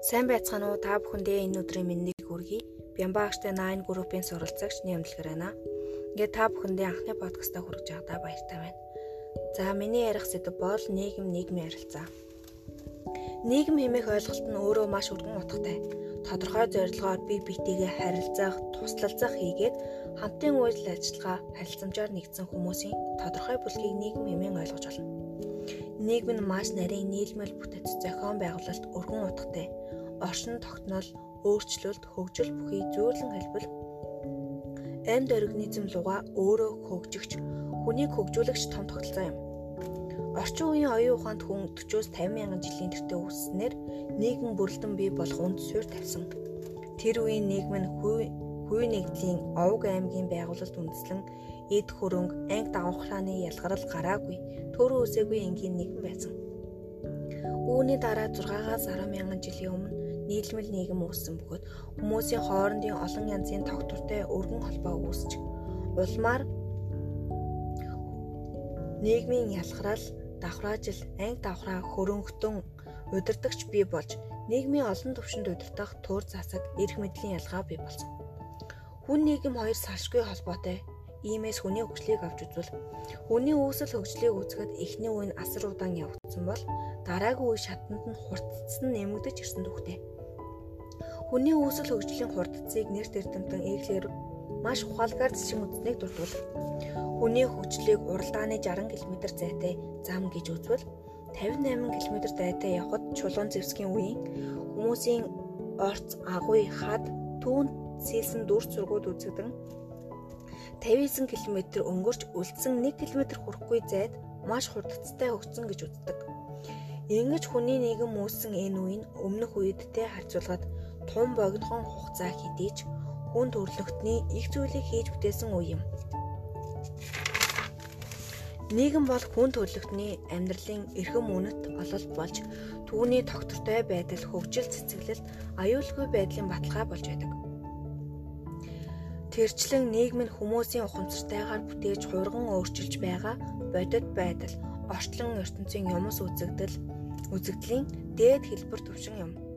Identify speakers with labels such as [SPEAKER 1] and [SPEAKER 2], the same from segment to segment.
[SPEAKER 1] Сайн байцгаана уу? Та бүхэндээ энэ өдрийн мэндийг хүргэе. Бямбаагчтай 9 группийн суралцагч Нямдлгэр байна. Ингээд та бүхэндээ анхны подкастаа хүргэж байгаадаа баяртай байна. За миний ярих сэдэв бол нийгэм нийгмийн харилцаа. Нийгэм хэмээх ойлголт нь өөрөө маш өргөн утгатай. Тодорхой зорилгоор бие биетэйгээ харилцах, туслалцах хийгээд хамтын үйл ажиллагаа харилцамжаар нэгдсэн хүмүүсийн тодорхой бүлгийг нийгэм хэмээн ойлгож байна. Нийгэм нь маш нарийн нийлмэл бүтэц зохион байгуулалт өргөн утгатай оршин тогтнол, өөрчлөлт, хөгжил бүхий зөөрлөн хэлбэл амьд организм луга өөрөө хөгжигч, хүнийг хөгжүүлэгч том тогтолцоо юм. Орчин үеийн оюун ухаанд хүн 40-50 мянган жилийн тэртээ үүснээр нийгэм бүрэлдэн бий болох үнд суурь тавьсан. Тэр үеийн нийгэм нь хүй нэгдлийн овг аймгийн байгуулалт үндэслэн эд хөрөнгө, анги давхрааны ялгарл гараагүй, төрөө үсээгүй энгийн нийгэм байсан. Үүний дараа 6-аас 10 мянган жилийн өмнө нийлмэл нийгэм үүссэн бөгөөд хүмүүсийн хоорондын олон янзын тогтвортой өргөн холбоо үүсч улмаар нийгмийн ялгарал, давхраажил, анги давхраа хөрөнгөтөн удирдахч бий болж нийгмийн олон төвшөнд удирдах тур засаг, эрх мэдлийн ялгаа бий болсон. Хүн нийгэм хоёр салшгүй холбоотой. Иймээс хүний хөгжлийг авч үзвэл хүний үүсэл хөгжлийг үзэхэд эхний үе нь асар удаан явагдсан бол дараагийн үе шатанд нь хурцсан нэмэгдэж ирсэн түүхтэй. Хүний үүсэл хөгжлийн хурдцыг нэр төртөмтөн эглэр маш ухаалгаар зэшин үзснийг дурдвал хүний хөгжлийг уралдааны 60 км зайтай зам гэж үзвэл 58 км зайтай явхад чулуун зэвсгийн үеийн хүмүүсийн орц агуй хад түүн сэлсэн дүр зургууд үзэгдэн 59 км өнгөрч үлдсэн 1 км хүрэхгүй зайд маш хурдцтай хөгжсөн гэж үздэг. Ингэж хүний нийгэм үүссэн энэ үеийн өмнөх үедтэй харьцуулахад тун богдхон хугацаа хэдий ч хүн төрлөختний их зүйлийг хийж бүтээсэн үе юм. Нийгэм бол хүн төрлөختний амьдралын эрхэм үнэт олол болж түүний тогтвортой байдал хөгжил цэцгэлэлт аюулгүй байдлын баталгаа болж байдаг. Тэрчлэн нийгэм нь хүмүүсийн ухамсартайгаар бүтээж хурган өөрчилж байгаа бодит байдал, орчлон ертөнцийн юмс үзэгдэл, үзэгдлийн дээд хэлбэр төвшин юм.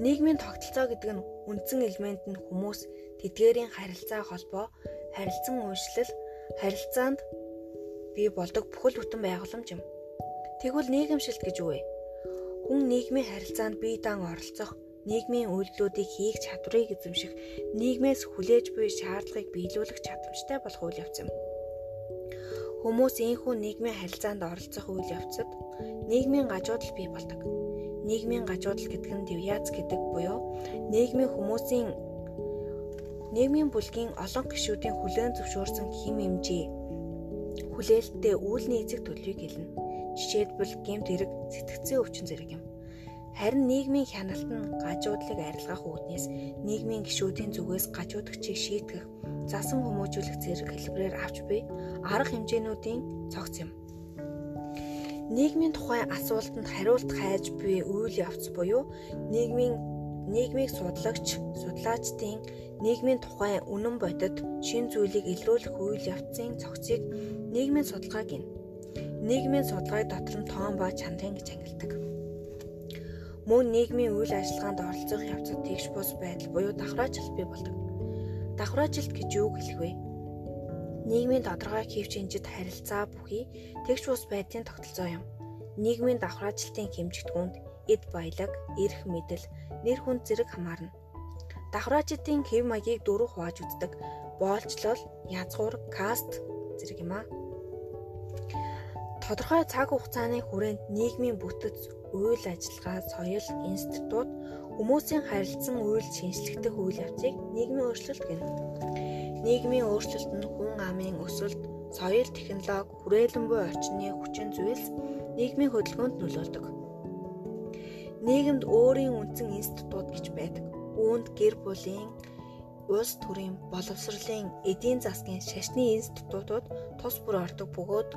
[SPEAKER 1] Нийгмийн тогтолцоо гэдэг нь үндсэн элемент нь хүмүүс тэдгээрийн харилцаа холбоо, харилцан уншлал, харилцаанд бий болдог бүхэл бүтэн байгууламж юм. Тэгвэл нийгэмшилт гэж юу вэ? Хүн нийгмийн харилцаанд бие даан оролцох, нийгмийн үйлдэлүүдийг хийх чадварыг эзэмших, нийгмээс хүлээж буй шаардлагыг биелүүлэх чадамжтай болох үйл явц юм. Хүмүүс ийхүү нийгмийн харилцаанд оролцох үйл явцад нийгмийн гажуудал бий болдог нийгмийн гажуудал гэдэг нь девиац гэдэг буюу нийгмийн хүмүүсийн нийгмийн бүлгийн олон гишүүдийн хүлээн зөвшөөрсөн хим хэмжээ хүлээлттэй үүлний эзэг төлөвийг хэлнэ. Жишээлбэл гэмт хэрэг, сэтгцэн өвчин зэрэг юм. Харин нийгмийн хяналт нь гажуудлыг арилгах үүднээс нийгмийн гишүүдийн зүгээс гажуудагчийг шийтгэх, засан хүмүүжүүлэх зэрэг хэлбэрээр авч буй арга хэмжээнүүдийн цогц юм нийгмийн тухай асуултанд хариулт хайж буй үйл явц буюу нийгмийн нийгмийг судлагч, судлаачдын нийгмийн тухай үнэн бодит шин зүйлийг илрүүлэх үйл явцын цогцыг нийгмийн судалгаа гин. Нийгмийн судалгааг дотор нь тоон ба чанарын гэж ангилдаг. Мөн нийгмийн үйл ажиллагаанд оролцох явцад тэгш бус байдал буюу давхраажилт бий болдог. Давхраажилт гэж юу хэлэх вэ? Нийгмийн тодорхой хэвчинжид харилцаа бүхий тэгш бус байдлын тогтолцоо юм. Нийгмийн давхраажилтын хэмжигдэхүүнд эд баялаг, эрх мэдэл, нэр хүнд зэрэг хамаарна. Давхраажилтын хэв маягийг дөрөв хувааж үздэг. Боолчлол, язгуур, каст зэрэг юм аа. Тодорхой цаг хугацааны хүрээнд нийгмийн бүтэц, үйл ажиллагаа, соёл, институт, хүмүүсийн харилцан үйл шинжлэхдэх үйл явцыг нийгмийн өөрчлөлт гэнэ. Нийгмийн өөрчлөлт нь хүн амын өсөлт, соёл, технологи, хүрээлэн буй орчны хүчин зүйлс нийгмийн хөдөлгөөнд нөлөөлдөг. Нийгэмд өөрийн үндсэн институт гэж байдаг. Үүнд гэр бүлийн, улс төрийн, боловсролын, эдийн засгийн шашны институтууд тус бүр ордог бөгөөд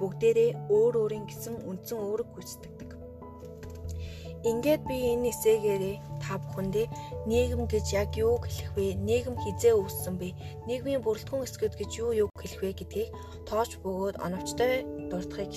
[SPEAKER 1] бүгдээрээ өөр өөрийн гэсэн үндсэн үүрэг гүйцэтгэдэг. Ингээд би энэ эсээгээрээ та бүхэндээ нийгэм гэж яг юу хэлэх вэ? Нийгэм хизээ үүссэн бэ? Нийгмийн бүрэлдэхүүн эсгүүд гэж юу юу хэлэх вэ гэдгийг тоож бөгөөд оновчтой дурдахыг